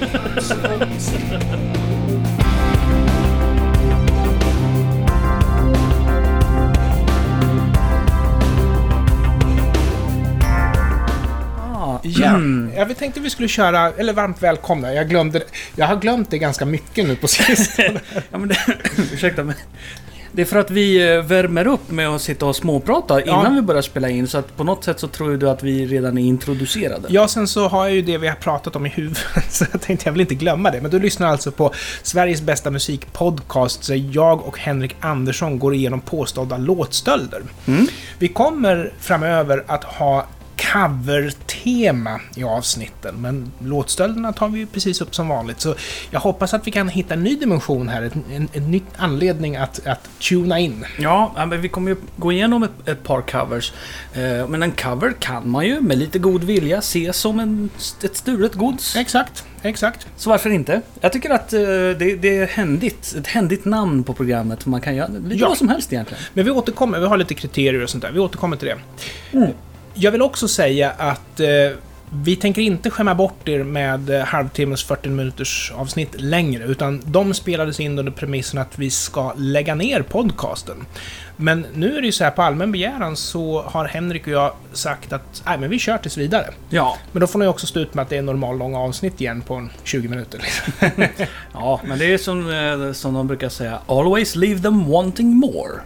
Ah, ja, mm. jag tänkte vi skulle köra, eller varmt välkomna. Jag glömde Jag har glömt det ganska mycket nu på sistone. Ja, men det, ursäkta mig. Det är för att vi eh, värmer upp med att sitta och småprata innan Ja. vi börjar spela in. Så att på något sätt så tror du att vi redan är introducerade. Ja, sen så har jag ju det vi har pratat om i huvudet, så jag tänkte jag vill inte glömma det. Men du lyssnar alltså på Sveriges bästa musikpodcast, där jag och Henrik Andersson går igenom påstådda låtstölder. Mm. Vi kommer framöver att ha cover-tema i avsnitten, men låtstölderna tar vi ju precis upp som vanligt. Så jag hoppas att vi kan hitta en ny dimension här, en, en, en ny anledning att, att tuna in. Ja, men vi kommer ju gå igenom ett, ett par covers. Eh, men en cover kan man ju med lite god vilja se som en, ett stulet gods. Exakt, exakt. Så varför inte? Jag tycker att eh, det, det är händigt. Ett händigt namn på programmet. Man kan göra lite Ja. vad som helst egentligen. Men vi återkommer, vi har lite kriterier och sånt där. Vi återkommer till det. Mm. Jag vill också säga att eh, vi tänker inte skämma bort er med eh, halvtimmes 40 minuters avsnitt längre, utan de spelades in under premissen att vi ska lägga ner podcasten. Men nu är det ju så här, på allmän begäran så har Henrik och jag sagt att nej, men vi kör tills vidare. Ja, Men då får ni också stå ut med att det är normal långa avsnitt igen på en 20 minuter. Liksom. ja, men det är som, eh, som de brukar säga. Always leave them wanting more.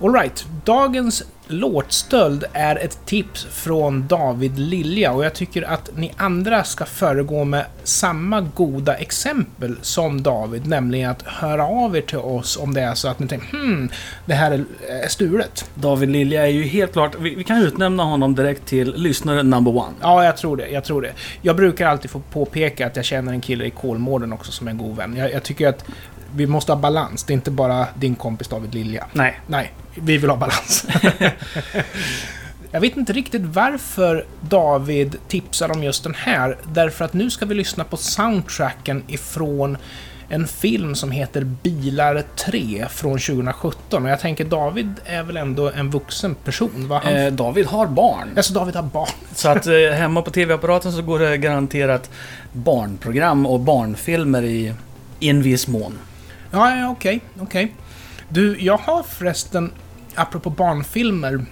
Alright, dagens låtstöld är ett tips från David Lilja och jag tycker att ni andra ska föregå med samma goda exempel som David, nämligen att höra av er till oss om det är så att ni tänker hmm, det här är stulet. David Lilja är ju helt klart... Vi, vi kan utnämna honom direkt till lyssnare number one. Ja, jag tror det. Jag tror det. Jag brukar alltid få påpeka att jag känner en kille i Kolmården också som är en god vän. Jag, jag tycker att vi måste ha balans. Det är inte bara din kompis David Lilja. Nej. Nej, vi vill ha balans. Jag vet inte riktigt varför David tipsar om just den här. Därför att nu ska vi lyssna på soundtracken ifrån en film som heter Bilar 3 från 2017. Och jag tänker David är väl ändå en vuxen person? Va? Han... Eh, David har barn. Alltså David har barn. Så att eh, hemma på TV-apparaten så går det garanterat barnprogram och barnfilmer i, i en viss mån. Ja, ja okej, okej. Du, jag har förresten, apropå barnfilmer,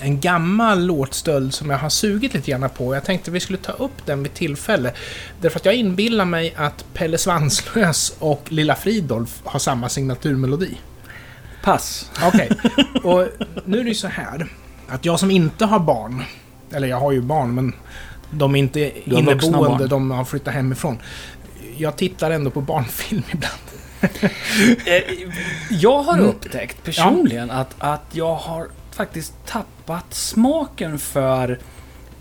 en gammal låtstöld som jag har sugit lite grann på. Jag tänkte vi skulle ta upp den vid tillfälle. Därför att jag inbillar mig att Pelle Svanslös och Lilla Fridolf har samma signaturmelodi. Pass. Okej, och nu är det ju så här att jag som inte har barn, eller jag har ju barn men de är inte inneboende, de har flyttat hemifrån. Jag tittar ändå på barnfilm ibland. Jag har upptäckt personligen att, att jag har faktiskt tappat smaken för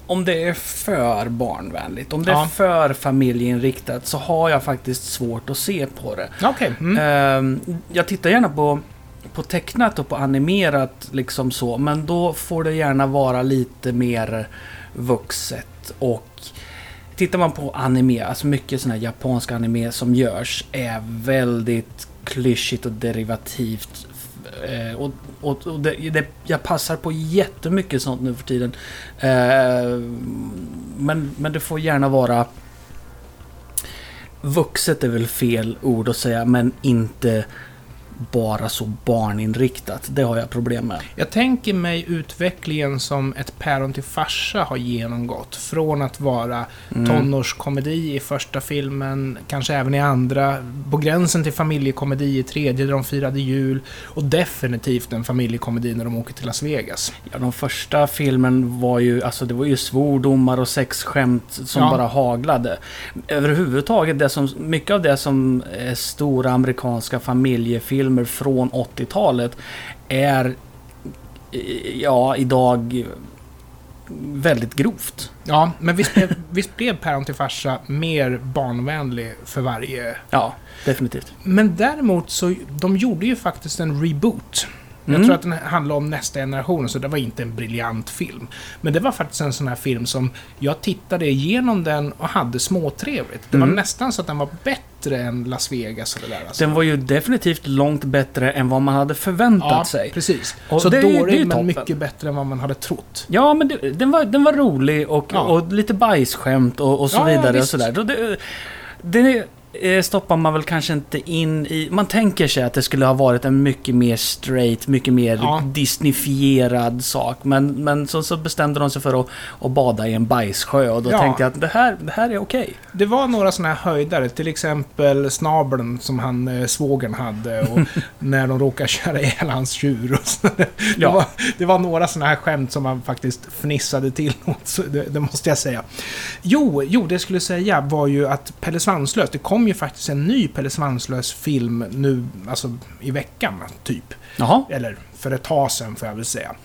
om det är för barnvänligt, om det Ja. är för familjeinriktat så har jag faktiskt svårt att se på det. Okej, mm. Ehm, jag tittar gärna på, på tecknat och på animerat liksom så, men då får det gärna vara lite mer vuxet och Tittar man på anime, alltså mycket sån här japansk anime som görs är väldigt klyschigt och derivativt. Eh, och och, och det, det, jag passar på jättemycket sånt nu för tiden. Eh, men, men det får gärna vara Vuxet är väl fel ord att säga, men inte bara så barninriktat. Det har jag problem med. Jag tänker mig utvecklingen som ett päron till farsa har genomgått. Från att vara Mm. tonårskomedi i första filmen, kanske även i andra, på gränsen till familjekomedi i tredje där de firade jul och definitivt en familjekomedi när de åker till Las Vegas. Ja, de första filmen var ju, alltså det var ju svordomar och sexskämt som Ja. bara haglade. Överhuvudtaget, det som, mycket av det som är stora amerikanska familjefilmer från 80-talet är, ja, idag väldigt grovt. Ja, men visst blev, visst blev päron till farsa mer barnvänlig för varje... Ja, definitivt. Men däremot så, de gjorde ju faktiskt en reboot Jag Mm. tror att den handlar om nästa generation, så det var inte en briljant film. Men det var faktiskt en sån här film som jag tittade igenom den och hade småtrevligt. Det var Mm. nästan så att den var bättre än Las Vegas och det där. Alltså. Den var ju definitivt långt bättre än vad man hade förväntat ja, sig. precis. Och så det det dålig, ju men toppen. mycket bättre än vad man hade trott. Ja, men det, den, var, den var rolig och, Ja. och lite bajsskämt och, och så Ja, vidare. och sådär. Det, det stoppar man väl kanske inte in i... Man tänker sig att det skulle ha varit en mycket mer straight, mycket mer Ja. Disneyfierad sak. Men, men så, så bestämde de sig för att, att bada i en bajssjö och då Ja. tänkte jag att det här, det här är okej. Det var några såna här höjdare, till exempel snabeln som han, eh, svågern hade och när de råkade köra ihjäl hans tjur och så. Det, Ja. var, det var några såna här skämt som man faktiskt fnissade till åt, det, det måste jag säga. Jo, jo, det jag skulle säga var ju att Pelle Svanslös, det kom ju faktiskt en ny Pelle Svanslös-film nu, alltså i veckan, typ. Jaha. Eller för ett tag sedan får jag väl säga.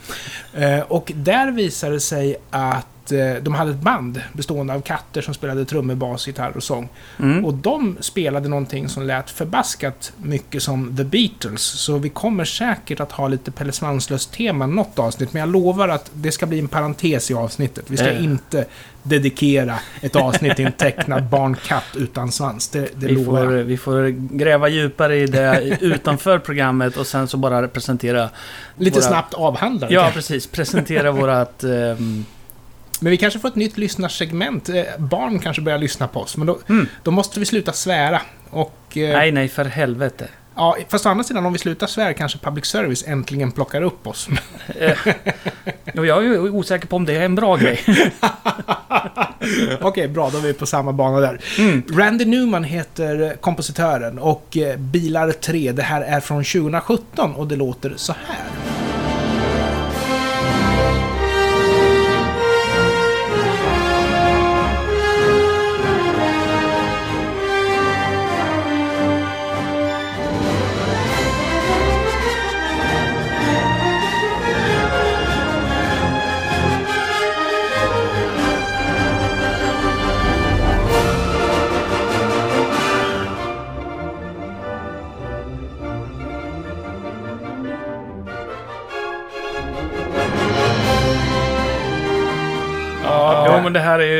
Eh, och där visade det sig att eh, de hade ett band bestående av katter som spelade trummor, bas, gitarr och sång. Mm. Och de spelade någonting som lät förbaskat mycket som The Beatles. Så vi kommer säkert att ha lite Pelle Svanslös-tema något avsnitt. Men jag lovar att det ska bli en parentes i avsnittet. Vi ska Eh. inte dedikera ett avsnitt till en tecknad barnkatt utan svans. Det, det Vi lovar får, jag. vi får gräva djupare i det utanför programmet och sen så bara presentera... Lite våra- snabbt avhandla det Ja, precis. Presentera vårat... ehm, Men vi kanske får ett nytt lyssnarsegment. Eh, Barn kanske börjar lyssna på oss, men då, Mm. då måste vi sluta svära. Och, eh, nej, nej, för helvete. Ja, fast å andra sidan, om vi slutar svära kanske public service äntligen plockar upp oss. Och jag är ju osäker på om det är en bra grej. Okej, bra, då är vi på samma bana där. Mm. Randy Newman heter kompositören och eh, Bilar 3, det här är från 2017 och det låter så här.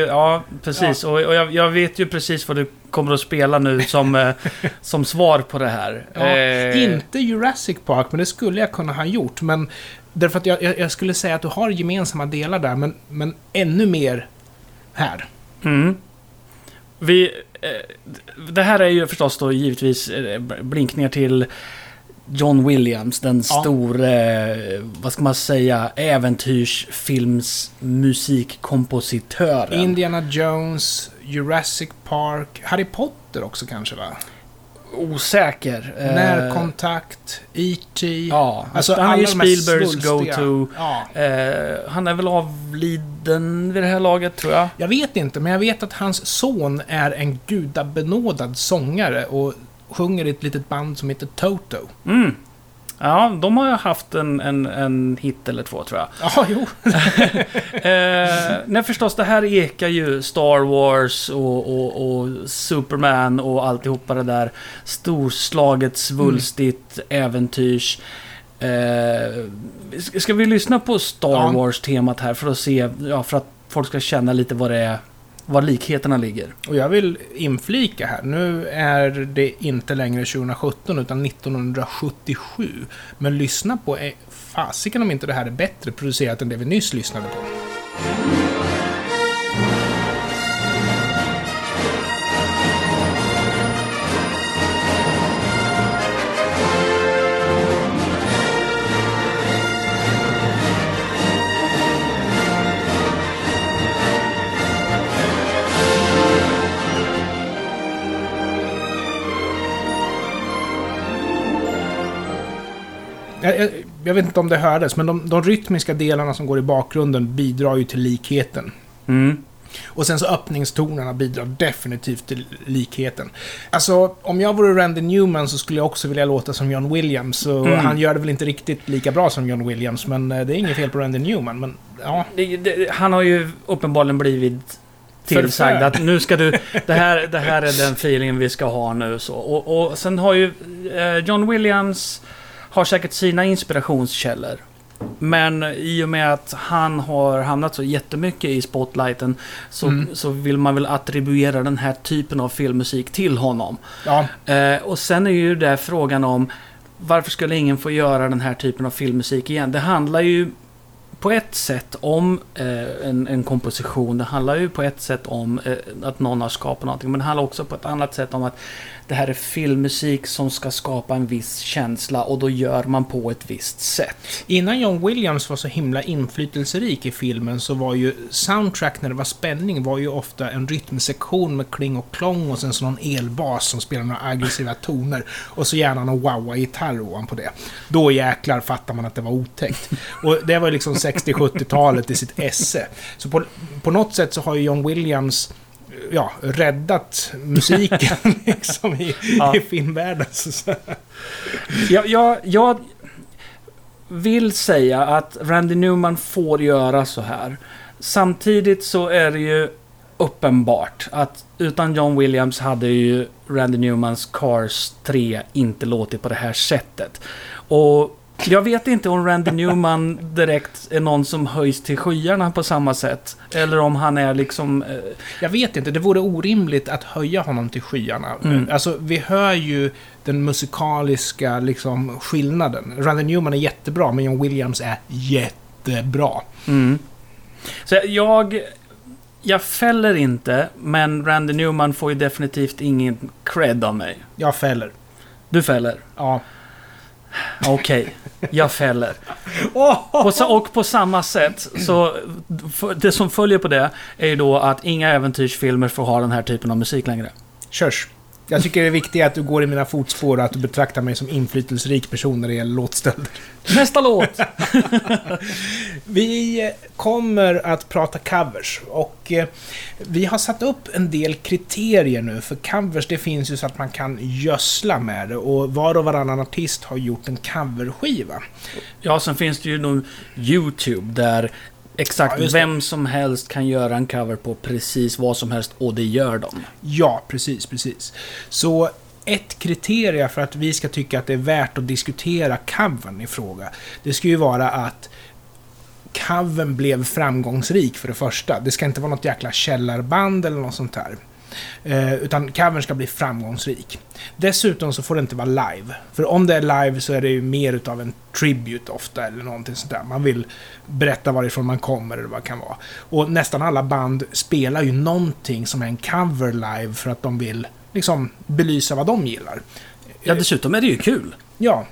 Ja, precis. Och, och jag, jag vet ju precis vad du kommer att spela nu som, eh, som svar på det här. Ja, Eh, Inte Jurassic Park, men det skulle jag kunna ha gjort. Men därför att jag, jag, jag skulle säga att du har gemensamma delar där, men, men ännu mer här. Mm. Vi... Eh, det här är ju förstås då givetvis eh, blinkningar till John Williams, den Ja. store, eh, vad ska man säga, äventyrsfilms musikkompositören. Indiana Jones, Jurassic Park, Harry Potter också kanske va? Osäker. Eh, Närkontakt, E.T. Ja, Alltså, han är ju Spielbergs go-to. Ja. Eh, han är väl avliden vid det här laget, tror jag. Jag vet inte, men jag vet att hans son är en gudabenådad sångare och sjunger i ett litet band som heter Toto. Mm. Ja, de har ju haft en, en, en hit eller två, tror jag. Ja, jo. Eh, nej, förstås, det här ekar ju Star Wars och, och, och Superman och alltihopa det där. Storslaget, svulstigt, äventyrs. Eh, ska vi lyssna på Star Ja. Wars-temat här för att se, ja, för att folk ska känna lite vad det är, var likheterna ligger. Och jag vill inflika här, nu är det inte längre 2017 utan 1977. Men lyssna på, eh, fasiken om inte det här är bättre producerat än det vi nyss lyssnade på. Jag, vet inte om det hördes, men de, de rytmiska delarna som går i bakgrunden bidrar ju till likheten. Mm. Och sen så öppningstonerna bidrar definitivt till likheten. Alltså, om jag vore Randy Newman så skulle jag också vilja låta som John Williams. Och Mm. Han gör det väl inte riktigt lika bra som John Williams, men eh, det är inget fel på Randy Newman. Men ja, Det, det, han har ju uppenbarligen blivit tillsagd att nu ska du... Det här, det här är den feelingen vi ska ha nu så. Och, och sen har ju eh, John Williams har säkert sina inspirationskällor. Men i och med att han har hamnat så jättemycket i spotlighten så, Mm. så vill man väl attribuera den här typen av filmmusik till honom. Ja, Eh, och sen är ju det frågan om varför skulle ingen få göra den här typen av filmmusik igen? Det handlar ju på ett sätt om eh, en, en komposition. Det handlar ju på ett sätt om eh, att någon har skapat någonting. Men det handlar också på ett annat sätt om att det här är filmmusik som ska skapa en viss känsla och då gör man på ett visst sätt. Innan John Williams var så himla inflytelserik i filmen så var ju soundtrack när det var spänning var ju ofta en rytmsektion med kling och klong och sen så någon elbas som spelar några aggressiva toner. Och så gärna någon wah-wah-gitarr ovanpå det. Då jäklar fattar man att det var otäckt. Och det var ju liksom 60-70-talet i sitt esse. Så på, på något sätt så har ju John Williams ja, räddat musiken liksom i, Ja. i filmvärlden. Så, Jag, jag, jag vill säga att Randy Newman får göra så här. Samtidigt så är det ju uppenbart att utan John Williams hade ju Randy Newmans Cars 3 inte låtit på det här sättet. Och jag vet inte om Randy Newman direkt är någon som höjs till skyarna på samma sätt. Eller om han är liksom... eh, Jag vet inte, det vore orimligt att höja honom till skyarna. Mm. Alltså, vi hör ju den musikaliska liksom, skillnaden. Randy Newman är jättebra, men John Williams är jättebra. Mm. Så jag... Jag fäller inte, men Randy Newman får ju definitivt ingen cred av mig. Jag fäller. Du fäller? Ja. Okej, jag fäller. På, och på samma sätt, så det som följer på det är ju då att inga äventyrsfilmer får ha den här typen av musik längre. Körs. Jag tycker det är viktigt att du går i mina fotspår och att du betraktar mig som inflytelserik person när det gäller låtstölder. Nästa låt! Vi kommer att prata covers och eh, vi har satt upp en del kriterier nu för covers. Det finns ju så att man kan gödsla med det och var och varannan artist har gjort en coverskiva. Ja, sen finns det ju nog YouTube där exakt Ja, vem som helst kan göra en cover på precis vad som helst och det gör de. Ja, precis, precis. Så ett kriterie för att vi ska tycka att det är värt att diskutera covern i fråga, det ska ju vara att covern blev framgångsrik för det första. Det ska inte vara något jäkla källarband eller något sånt där. Eh, utan covern ska bli framgångsrik. Dessutom så får det inte vara live. För om det är live så är det ju mer utav en tribute ofta eller någonting sånt där. Man vill berätta varifrån man kommer eller vad det kan vara. Och nästan alla band spelar ju någonting som är en cover live för att de vill liksom belysa vad de gillar. Ja, dessutom är det ju kul. Ja.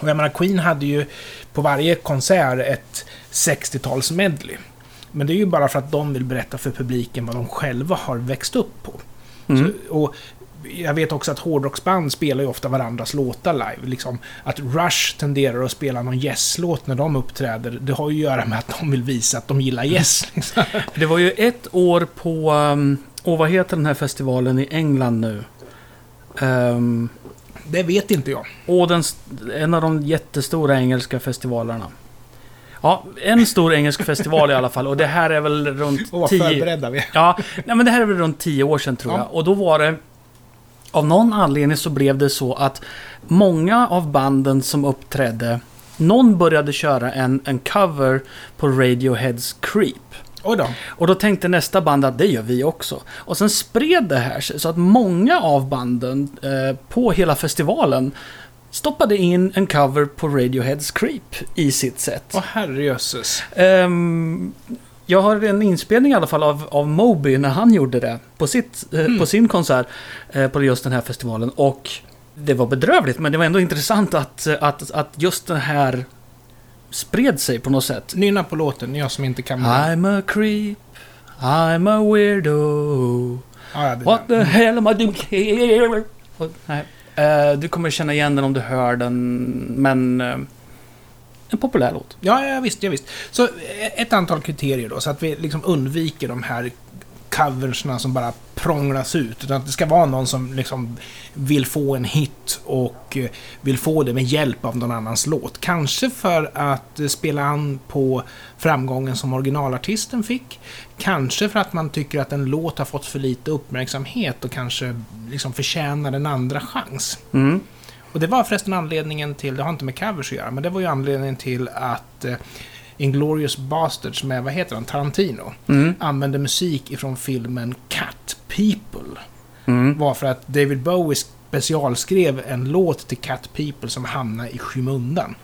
Och jag menar, Queen hade ju på varje konsert ett 60-tals medley. Men det är ju bara för att de vill berätta för publiken vad de själva har växt upp på. Mm. Så, och jag vet också att hårdrocksband spelar ju ofta varandras låtar live. Liksom, att Rush tenderar att spela någon Yes-låt när de uppträder, det har ju att göra med att de vill visa att de gillar Yes. Liksom. Det var ju ett år på... Um, och vad heter den här festivalen i England nu? Um, Det vet inte jag. och den, en av de jättestora engelska festivalerna. Ja, en stor engelsk festival i alla fall. Och det här är väl runt Och vad 10... förberedda vi. Ja, nej, men det här är väl runt 10 år sedan tror Ja. jag. Och då var det... Av någon anledning så blev det så att många av banden som uppträdde... Någon började köra en, en cover på Radioheads Creep. Då. Och då tänkte nästa band att det gör vi också. Och sen spred det här sig så att många av banden eh, på hela festivalen stoppade in en cover på Radioheads Creep i sitt set. Åh herrejösses. Ehm, jag har en inspelning i alla fall av, av Moby när han gjorde det på, sitt, eh, Mm. på sin konsert eh, på just den här festivalen. Och det var bedrövligt, men det var ändå intressant att, eh, att, att just den här spred sig på något sätt. Nynna på låten, jag som inte kan... I'm a creep, I'm a weirdo. Ja, ja, What the hell am I doing here? Och- Nej. Eh, du kommer känna igen den om du hör den, men... Eh, en populär låt. Ja, ja visst, ja, visst. Så eh, ett antal kriterier då, så att vi liksom undviker de här coversna som bara prånglas ut. Utan att det ska vara någon som liksom vill få en hit och eh, vill få det med hjälp av någon annans låt. Kanske för att eh, spela an på framgången som originalartisten fick. Kanske för att man tycker att en låt har fått för lite uppmärksamhet och kanske liksom förtjänar en andra chans. Mm. Och det var förresten anledningen till, det har inte med covers att göra, men det var ju anledningen till att eh, Inglourious Basterds med, vad heter han, Tarantino, Mm. använde musik ifrån filmen Cat People. Mm. Var för att David Bowie specialskrev en låt till Cat People som hamnade i skymundan.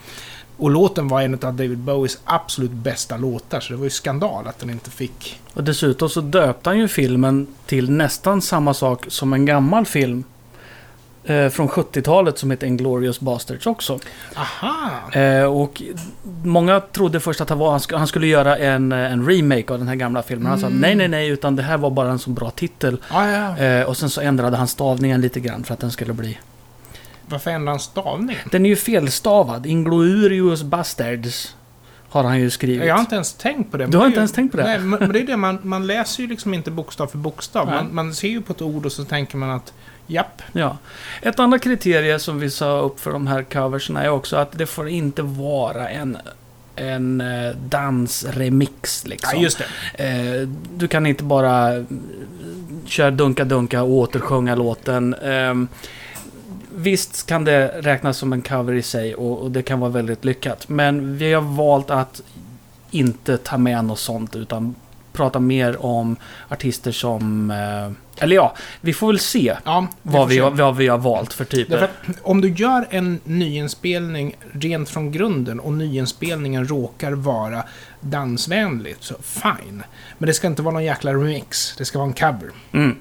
Och låten var en av David Bowies absolut bästa låtar, så det var ju skandal att den inte fick... Och dessutom så döpte han ju filmen till nästan samma sak som en gammal film. Eh, från 70-talet som heter Inglourious Basterds också. Aha! Eh, och många trodde först att han, var, han, sk- han skulle göra en, eh, en remake av den här gamla filmen. Han sa Mm. nej, nej, nej, utan det här var bara en så bra titel. Ja, ja. Eh, och sen så ändrade han stavningen lite grann för att den skulle bli... Varför ändrade han stavningen? Den är ju felstavad. Inglourious Bastards har han ju skrivit. Jag har inte ens tänkt på det. Du har det inte ju- ens tänkt på det? Nej, men men det är det, man, man läser ju liksom inte bokstav för bokstav. Man, man ser ju på ett ord och så tänker man att japp, Ja. Ett annat kriterie som vi sa upp för de här coversen är också att det får inte vara en, en eh, dansremix liksom. ja just det. Eh, du kan inte bara eh, köra dunka-dunka och återsjunga låten. Ehm, visst kan det räknas som en cover i sig och, och det kan vara väldigt lyckat. Men vi har valt att inte ta med något sånt utan prata mer om artister som... Eller ja, vi får väl se Ja, vad vi, har- vad vi har valt för typer. Därför om du gör en nyinspelning rent från grunden och nyinspelningen råkar vara dansvänligt, så fine. Men det ska inte vara någon jäkla remix, det ska vara en cover. Mm.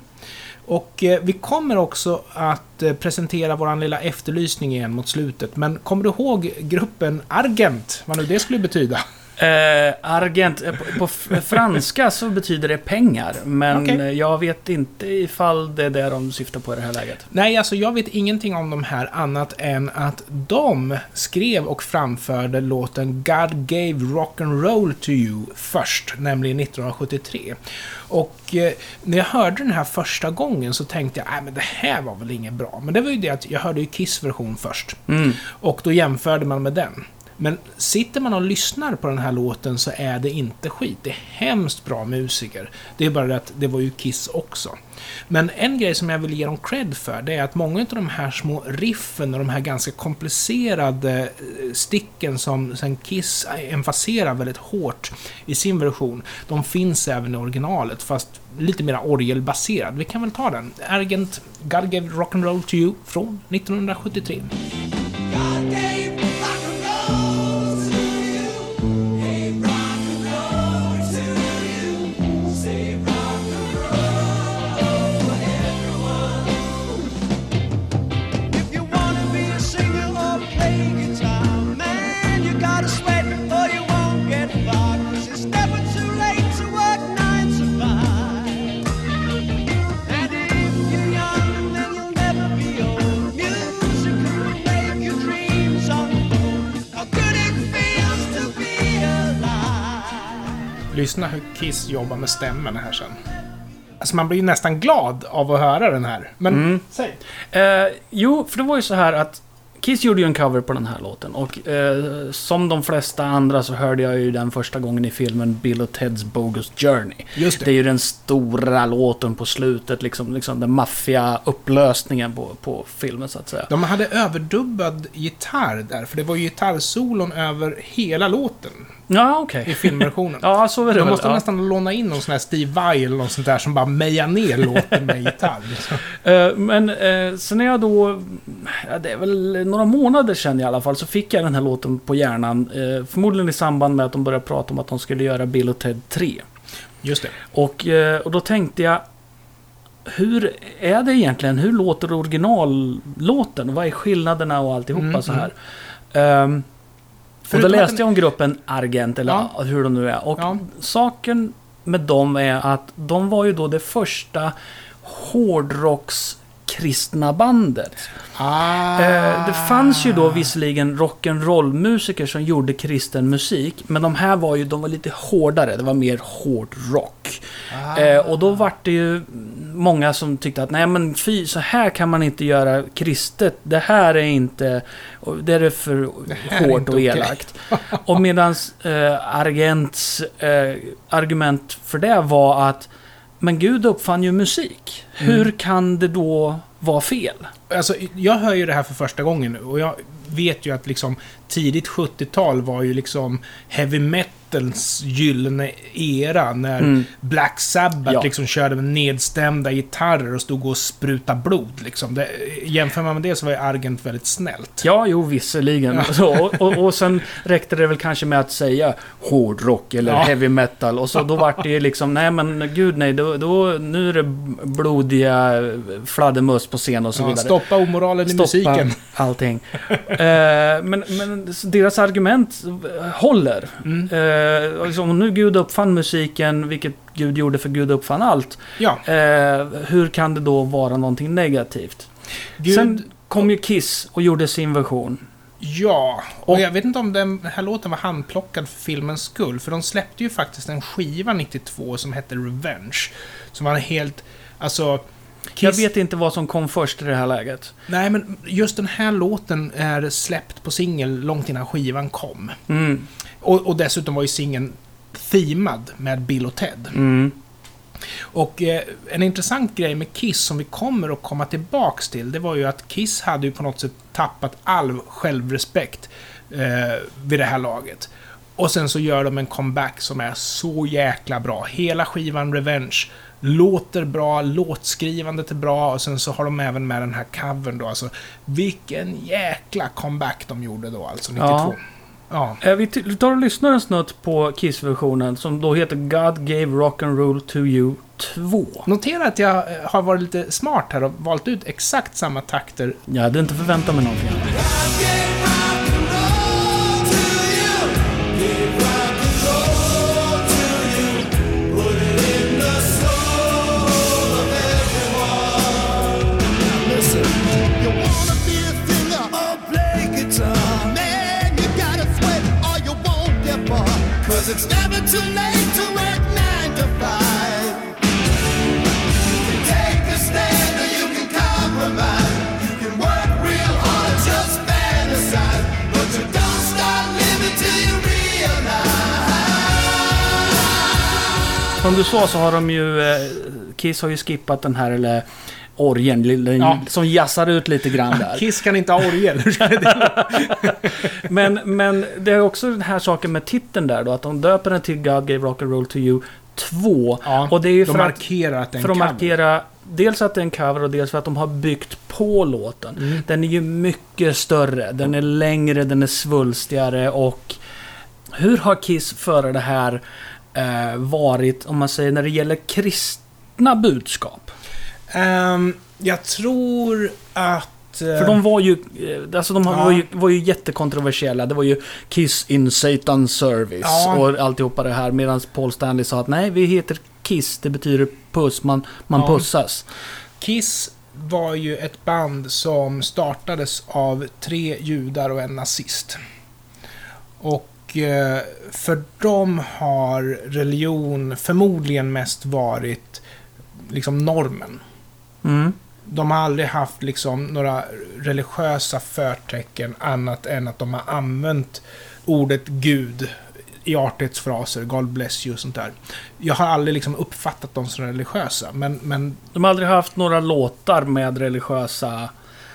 Och eh, vi kommer också att eh, presentera vår lilla efterlysning igen mot slutet. Men kommer du ihåg gruppen Argent? Vad nu det skulle betyda? Eh, argent, eh, på, på f- franska så betyder det pengar. Men Okej. eh, jag vet inte ifall det är det de syftar på i det här läget. Nej, alltså jag vet ingenting om de här annat än att de skrev och framförde låten God gave rock and roll to you först, nämligen 1973. Och eh, när jag hörde den här första gången så tänkte jag, nej men det här var väl inget bra. Men det var ju det att jag hörde ju Kiss version först. Mm. Och då jämförde man med den. Men sitter man och lyssnar på den här låten så är det inte skit. Det är hemskt bra musiker. Det är bara det att det var ju Kiss också. Men en grej som jag vill ge dem cred för, det är att många av de här små riffen och de här ganska komplicerade eh, sticken som sen Kiss emfaserar väldigt hårt i sin version, de finns även i originalet, fast lite mer orgelbaserad. Vi kan väl ta den. Argent God Gave Rock'n'Roll To You från 1973. Lyssna hur Kiss jobbar med stämmen här sen. Alltså man blir ju nästan glad av att höra den här. Men, Mm. säg. Eh, jo, för det var ju så här att Kiss gjorde ju en cover på den här låten och eh, som de flesta andra så hörde jag ju den första gången i filmen Bill och Teds Bogus Journey. Just Det är det. ju den stora låten på slutet, liksom, liksom den maffiga upplösningen på, på filmen så att säga. De hade överdubbad gitarr där, för det var ju gitarrsolon över hela låten Ja, okej. i filmversionen. Ja, så är det De måste ja. nästan låna in någon sån här Steve Vai eller något sånt där som bara mejar ner låten med gitarr. liksom. Eh, Men eh, sen är jag då, ja, det är väl några månader sedan i alla fall, så fick jag den här låten på hjärnan. Eh, förmodligen i samband med att de började prata om att de skulle göra Bill och Ted 3. Just det. Och, eh, och då tänkte jag, hur är det egentligen? Hur låter originallåten? Vad är skillnaderna och alltihopa Mm, så här? Ehm, och då läste jag om gruppen Argent, eller Ja. hur de nu är. Och Ja. saken med dem är att de var ju då det första hårdrockskristna bandet. Ah. Eh, det fanns ju då visserligen rock'n'roll-musiker som gjorde kristen musik, men de här var ju de var lite hårdare, det var mer hård rock. Ah. Eh, och då var det ju många som tyckte att nej men fy, så här kan man inte göra kristet. Det här är inte, det är för Det hårt och okej." elakt. och medans eh, Argents eh, argument för det var att Men Gud uppfann ju musik. Mm. Hur kan det då vara fel? Alltså, jag hör ju det här för första gången nu och jag vet ju att liksom tidigt 70-tal var ju liksom heavy metalns gyllene era när Mm. Black Sabbath Ja. liksom körde med nedstämda gitarrer och stod och sprutade blod liksom. Det, jämför man med det så var ju Argent väldigt snällt. Ja, jo, visserligen. Så, och, och, och sen räckte det väl kanske med att säga hårdrock eller Ja. heavy metal. Och så då vart det ju liksom, nej men gud nej, då, då, nu är det blodiga fladdermöss på scen och så Ja, vidare. stoppa omoralen i musiken. allting. eh, men, men deras argument håller. Mm. Eh, och liksom, om nu Gud uppfann musiken, vilket Gud gjorde för Gud uppfann allt. Ja, Eh, hur kan det då vara någonting negativt? Gud, Sen kom ju Kiss och gjorde sin version. ja. Och Och- jag vet inte om den här låten var handplockad för filmens skull, för de släppte ju faktiskt en skiva 92 som hette Revenge. Som var helt, alltså... Kiss, Jag vet inte vad som kom först i det här läget. Nej, men just den här låten är släppt på singel långt innan skivan kom. Mm. Och, och dessutom var ju singeln themad med Bill och Ted. Mm. Och eh, en intressant grej med Kiss som vi kommer att komma tillbaks till, det var ju att Kiss hade ju på något sätt tappat all självrespekt eh, vid det här laget. Och sen så gör de en comeback som är så jäkla bra. Hela skivan Revenge låter bra, låtskrivandet är bra och sen så har de även med den här covern då. Alltså, vilken jäkla comeback de gjorde då, alltså 92. Ja. Ja. Eh, Vi tar och lyssnar en snutt på Kiss-versionen som då heter God Gave Rock and Roll to You 2. Notera att jag eh, har varit lite smart här och valt ut exakt samma takter Jag hade inte förväntat mig någonting annat. It's never too late to work nine to five. You take a stand or you can compromise. You can work real hard or just fantasize. But you don't start living till you realize. Som du sa så har de ju... Eh, Kiss har ju skippat den här, eller orgeln, lilla- Ja. som jassar ut lite grann där. Kiss kan inte ha orgel. Men, men det är också den här saken med titeln där då, att de döper den till God Gave Rock and Roll to You 2. Ja, och det är ju de för att, markerar att för att markera dels att det är en cover och dels för att de har byggt på låten. Mm. Den är ju mycket större, den är längre, den är svulstigare och hur har Kiss före det här eh, varit, om man säger när det gäller kristna budskap? Ehm, jag tror att... eh, För de var ju, eh, alltså de Ja. var, ju, var ju jättekontroversiella. Det var ju Kiss in Satan's Service Ja. och alltihopa det här. Medan Paul Stanley sa att nej, vi heter Kiss. Det betyder puss, man, man Ja. pussas. Kiss var ju ett band som startades av tre judar och en nazist. Och eh, för dem har religion förmodligen mest varit liksom normen. Mm. De har aldrig haft liksom några religiösa förtecken annat än att de har använt ordet Gud i artighetsfraser, God bless you och sånt där. Jag har aldrig liksom uppfattat dem som religiösa, men, men De har aldrig haft några låtar med religiösa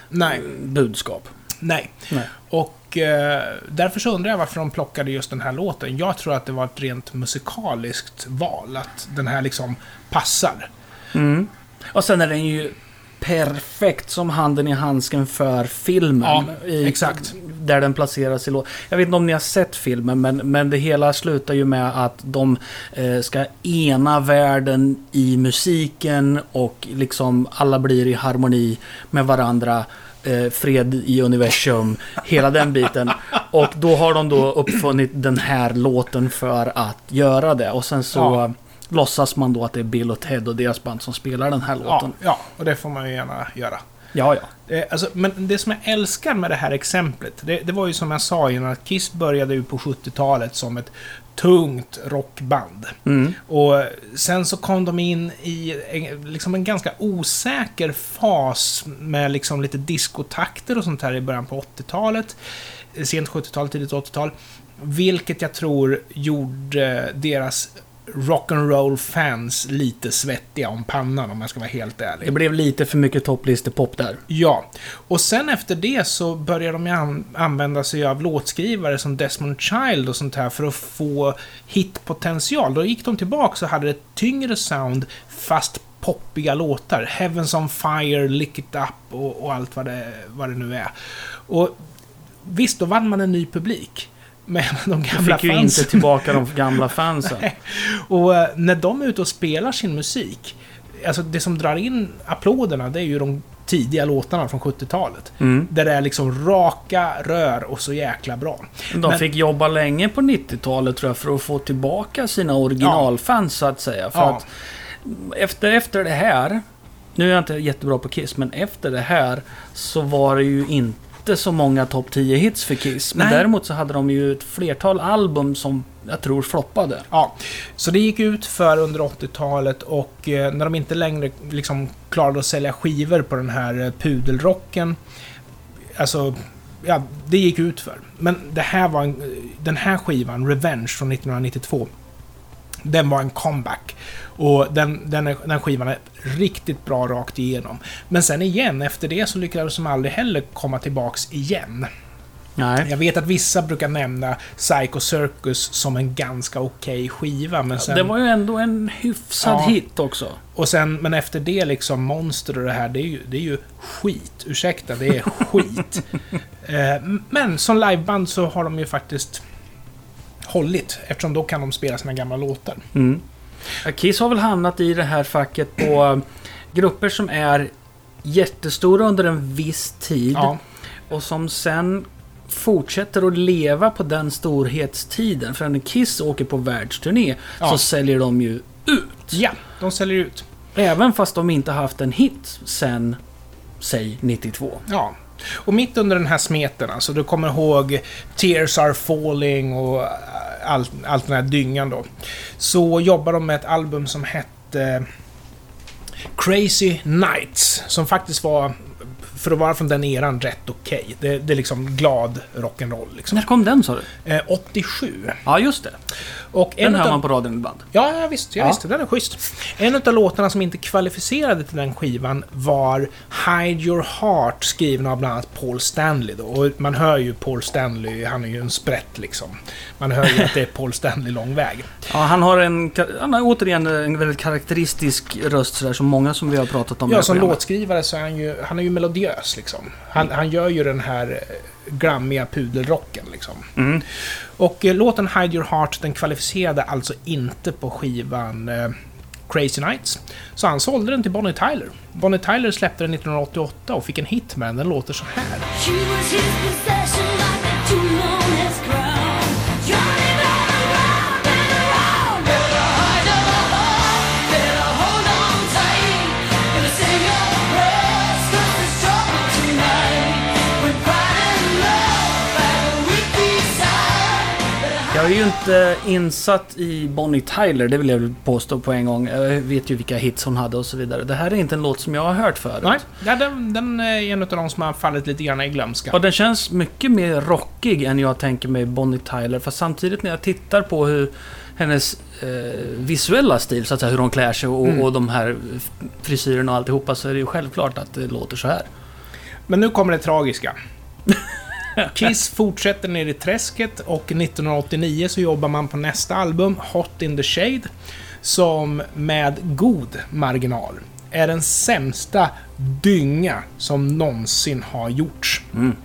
nej. budskap. Nej. Nej. Och eh, därför så undrar jag varför de plockade just den här låten. Jag tror att det var ett rent musikaliskt val, att den här liksom passar. Mm. Och sen är den ju perfekt som handen i handsken för filmen. Ja, i, exakt. Där den placeras i låt. Jag vet inte om ni har sett filmen, men, men det hela slutar ju med att de eh, ska ena världen i musiken och liksom alla blir i harmoni med varandra. Eh, fred i universum, hela den biten. Och då har de då uppfunnit den här låten för att göra det. Och sen så Ja. Låtsas man då att det är Bill och Ted och deras band som spelar den här Ja, låten. ja, och det får man ju gärna göra. Ja, ja. Eh, alltså, men det som jag älskar med det här exemplet, det, det var ju som jag sa innan, att Kiss började ju på 70-talet som ett tungt rockband. Mm. Och sen så kom de in i en, liksom en ganska osäker fas med liksom lite diskotakter och sånt här i början på 80-talet. Sent 70-tal, tidigt 80-tal. Vilket jag tror gjorde deras rock'n'roll fans lite svettiga om pannan om jag ska vara helt ärlig. Det blev lite för mycket topplistepop där. Ja, och sen efter det så började de ju an använda sig av låtskrivare som Desmond Child och sånt här för att få hitpotential. Då gick de tillbaka och hade ett tyngre sound fast poppiga låtar. Heavens on Fire, Lick It Up och, och allt vad det, vad det nu är. Och visst, då vann man en ny publik. Men de Du gamla fick ju fansen... inte tillbaka de gamla fansen. Och eh, när de är ute och spelar sin musik, alltså det som drar in applåderna, det är ju de tidiga låtarna från 70-talet. Mm. Där det är liksom raka rör och så jäkla bra. De Men- fick jobba länge på 90-talet tror jag för att få tillbaka sina originalfans så att säga. För Ja. att efter, efter det här, nu är jag inte jättebra på Kiss, men efter det här så var det ju inte så många topp 10-hits för Kiss. Men Nej. däremot så hade de ju ett flertal album som jag tror floppade. Ja, så det gick ut för under 80-talet och eh, när de inte längre liksom klarade att sälja skivor på den här eh, pudelrocken, alltså, ja, det gick ut för. Men det här var en, den här skivan, Revenge från 1992, den var en comeback. Och den, den, den skivan är riktigt bra rakt igenom. Men sen igen, efter det så lyckades de aldrig heller komma tillbaks igen. Nej. Jag vet att vissa brukar nämna Psycho Circus som en ganska okej skiva, men sen... Det var ju ändå en hyfsad Ja. hit också. Och sen, men efter det liksom, Monster och det här, det är ju, det är ju skit. Ursäkta, det är skit. eh, men som liveband så har de ju faktiskt hållit, eftersom då kan de spela sina gamla låtar. Mm. Kiss har väl hamnat i det här facket på eh, grupper som är jättestora under en viss tid. Ja, Och som sen fortsätter att leva på den storhetstiden. För när Kiss åker på världsturné Ja. så säljer de ju ut. ja de säljer ut. Även fast de inte haft en hit sen, säg 92. Ja. Och mitt under den här smeten, alltså, du kommer ihåg Tears Are Falling och allt, allt den här dyngan då. Så jobbar de med ett album som hette Crazy Nights. Som faktiskt var, för att vara från den eran, rätt okej. Det, det är liksom glad rock'n'roll liksom. När kom den sa du? Eh, 87. Ja, just det. Och Den en hör man på radion ibland. Ja, ja visst. Ja, Ja. visst. Den är schysst. En av låtarna som inte kvalificerade till den skivan var Hide Your Heart, skriven av bland annat Paul Stanley. Då. Och man hör ju Paul Stanley, han är ju en sprätt liksom. Man hör ju att det är Paul Stanley lång väg. Ja, han har en, han har återigen en väldigt karaktäristisk röst sådär, som många som vi har pratat om Ja, som programmet. låtskrivare så är han ju, han är ju melodiös liksom. Han, han gör ju den här eh, glammiga pudelrocken liksom. Mm. Och eh, låten Hide Your Heart, den kvalificerade alltså inte på skivan eh, Crazy Nights. Så han sålde den till Bonnie Tyler. Bonnie Tyler släppte den 1988 och fick en hit med den. Den låter så här. Är ju inte insatt i Bonnie Tyler, det vill jag påstå på en gång. Jag vet ju vilka hits hon hade och så vidare. Det här är inte en låt som jag har hört förut. Nej, ja, den, den är en av de som har fallit lite grann i glömska. Och den känns mycket mer rockig än jag tänker mig Bonnie Tyler. För samtidigt när jag tittar på hur hennes eh, visuella stil, så att säga, hur hon klär sig och, Mm. och de här frisyrerna och alltihopa, så är det ju självklart att det låter så här. Men nu kommer det tragiska. Kiss fortsätter ner i träsket och 1989 så jobbar man på nästa album, Hot in the Shade, som med god marginal är den sämsta dynga som någonsin har gjorts. Mm.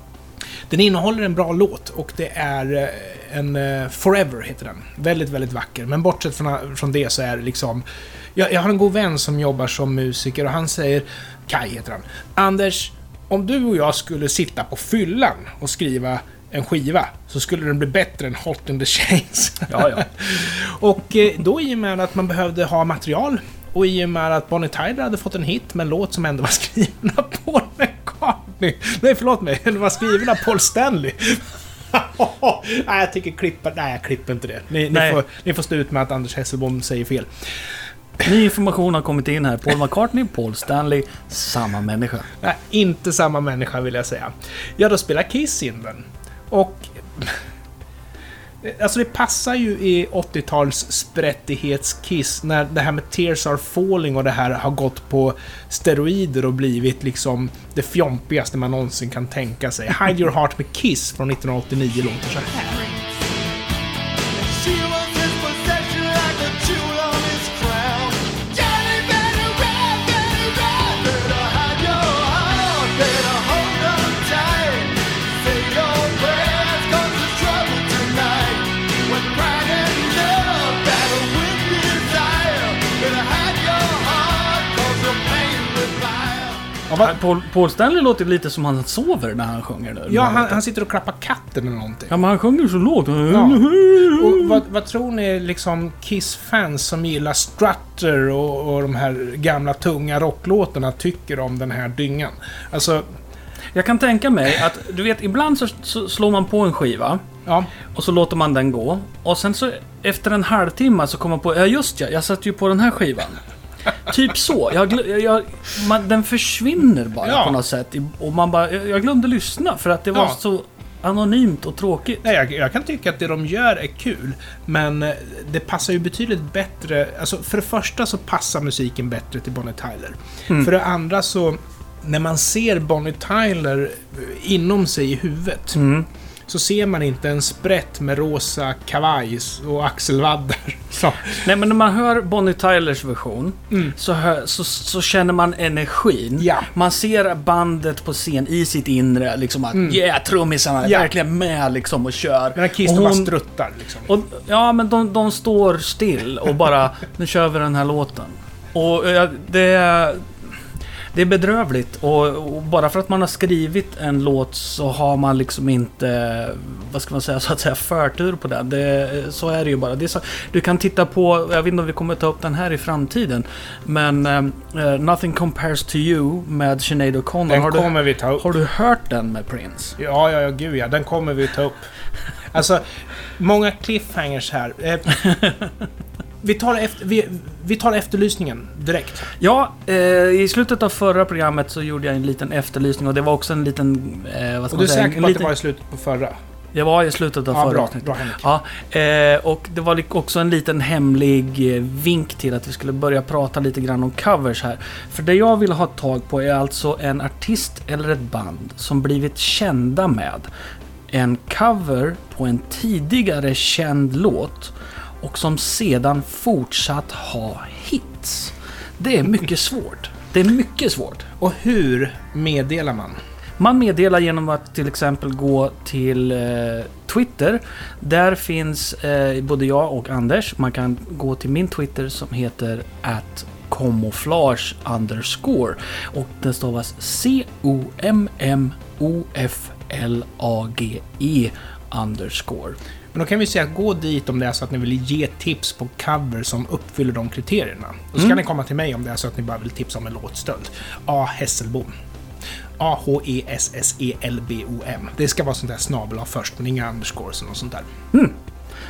Den innehåller en bra låt och det är eh, en eh, Forever heter den. Väldigt, väldigt vacker. Men bortsett från, från det så är det liksom... Jag, jag har en god vän som jobbar som musiker och han säger... Kai heter han. Anders, om du och jag skulle sitta på fyllan och skriva en skiva så skulle den bli bättre än Hot in the Chains. Ja, ja. och eh, då i och med att man behövde ha material och i och med att Bonnie Tyler hade fått en hit med en låt som ändå var skriven av Paul McCartney. Nej, förlåt mig. Den var skriven av Paul Stanley. nej, jag tycker klippa... Nej, jag klipper inte det. Ni, ni, får, ni får stå ut med att Anders Hesselbom säger fel. Ny information har kommit in här. Paul McCartney, Paul Stanley, samma människa. Nej, inte samma människa vill jag säga. Ja, då spelar Kiss in den. Och... Alltså det passar ju i 80-tals sprättighetskiss när det här med Tears Are Falling och det här har gått på steroider och blivit liksom det fjompigaste man någonsin kan tänka sig. Hide Your Heart med Kiss från 1989 låter så här. Ja, vad- Paul, Paul Stanley låter lite som han sover när han sjunger nu. ja han, han sitter och klappar katten eller någonting. Ja, men han sjunger så lågt. Och vad, vad tror ni liksom Kiss-fans som gillar Strutter och, och de här gamla tunga rocklåtarna tycker om den här dyngan? Alltså, Jag kan tänka mig att, du vet, ibland så, så slår man på en skiva. ja. Och så låter man den gå. Och sen så efter en halvtimme så kommer man på, ja just ja, jag satte ju på den här skivan. Typ så. Jag, jag, man, den försvinner bara Ja. på något sätt. Och man bara, jag jag glömde lyssna för att det var Ja. så anonymt och tråkigt. Nej, jag, jag kan tycka att det de gör är kul, men eh, det passar ju betydligt bättre... Alltså, för det första så passar musiken bättre till Bonnie Tyler. Mm. För det andra så, när man ser Bonnie Tyler eh, inom sig i huvudet, Mm. Så ser man inte en sprätt med rosa kavaj och axelvaddar. Så, Nej men när man hör Bonnie Tylers version Mm. så, hör, så, så känner man energin. Ja. Man ser bandet på scen i sitt inre. Liksom att yeah, trummisarna är Mm. Ja. verkligen med liksom och kör. medan Kiss Och de bara hon- struttar liksom. Och, ja, men de, de står still och bara, nu kör vi den här låten. Och det, det är bedrövligt. Och, och bara för att man har skrivit en låt så har man liksom inte, vad ska man säga, så att säga förtur på den. Det, så är det ju bara. Det så, du kan titta på, jag vet inte om vi kommer ta upp den här i framtiden, men eh, Nothing Compares To You med Sinead O'Connor. Den Har du, kommer vi ta upp. har du hört den med Prince? Ja, ja, ja, gud ja. Den kommer vi ta upp. Alltså, många cliffhangers här. Vi, tar efter, vi, vi tar efterlysningen direkt. Ja, eh, i slutet av förra programmet så gjorde jag en liten efterlysning och det var också en liten... Eh, vad ska Och du är säker på att liten, det var i slutet på förra? Jag var i slutet av Ja, förra bra. avsnittet. Bra Henrik. Ja, eh, och det var också en liten hemlig eh, vink till att vi skulle börja prata lite grann om covers här. För det jag vill ha tag på är alltså en artist eller ett band som blivit kända med en cover på en tidigare känd låt och som sedan fortsatt ha hits. Det är mycket svårt. Det är mycket svårt. Och hur meddelar man? Man meddelar genom att till exempel gå till eh, Twitter. Där finns eh, både jag och Anders. Man kan gå till min Twitter som heter at camouflage underscore. Och den stavas C-O-M-M-O-F-L-A-G-E underscore. Men då kan vi säga att gå dit om det är så att ni vill ge tips på cover som uppfyller de kriterierna. Och så kan ni komma till mig om det är så att ni bara vill tipsa om en låtstöld. A. Hesselbom. A-H-E-S-S-E-L-B-O-M. Det ska vara sånt där snabel först, men inga underscores och sånt där.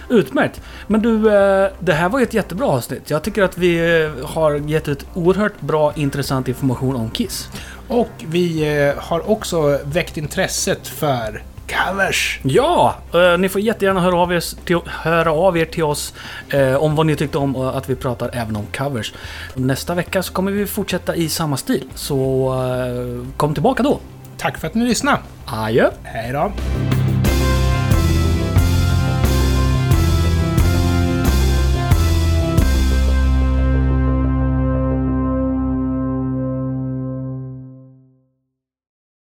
Utmärkt! Men du, eh, det här var ju ett jättebra avsnitt. Jag tycker att vi eh, har gett ut oerhört bra intressant information om Kiss. Och vi eh, har också väckt intresset för covers. Ja! Eh, ni får jättegärna höra av er till, höra av er till oss eh, om vad ni tyckte om och att vi pratar även om covers. Nästa vecka så kommer vi fortsätta i samma stil. Så eh, kom tillbaka då! Tack för att ni lyssnade. Adjö! Hej då!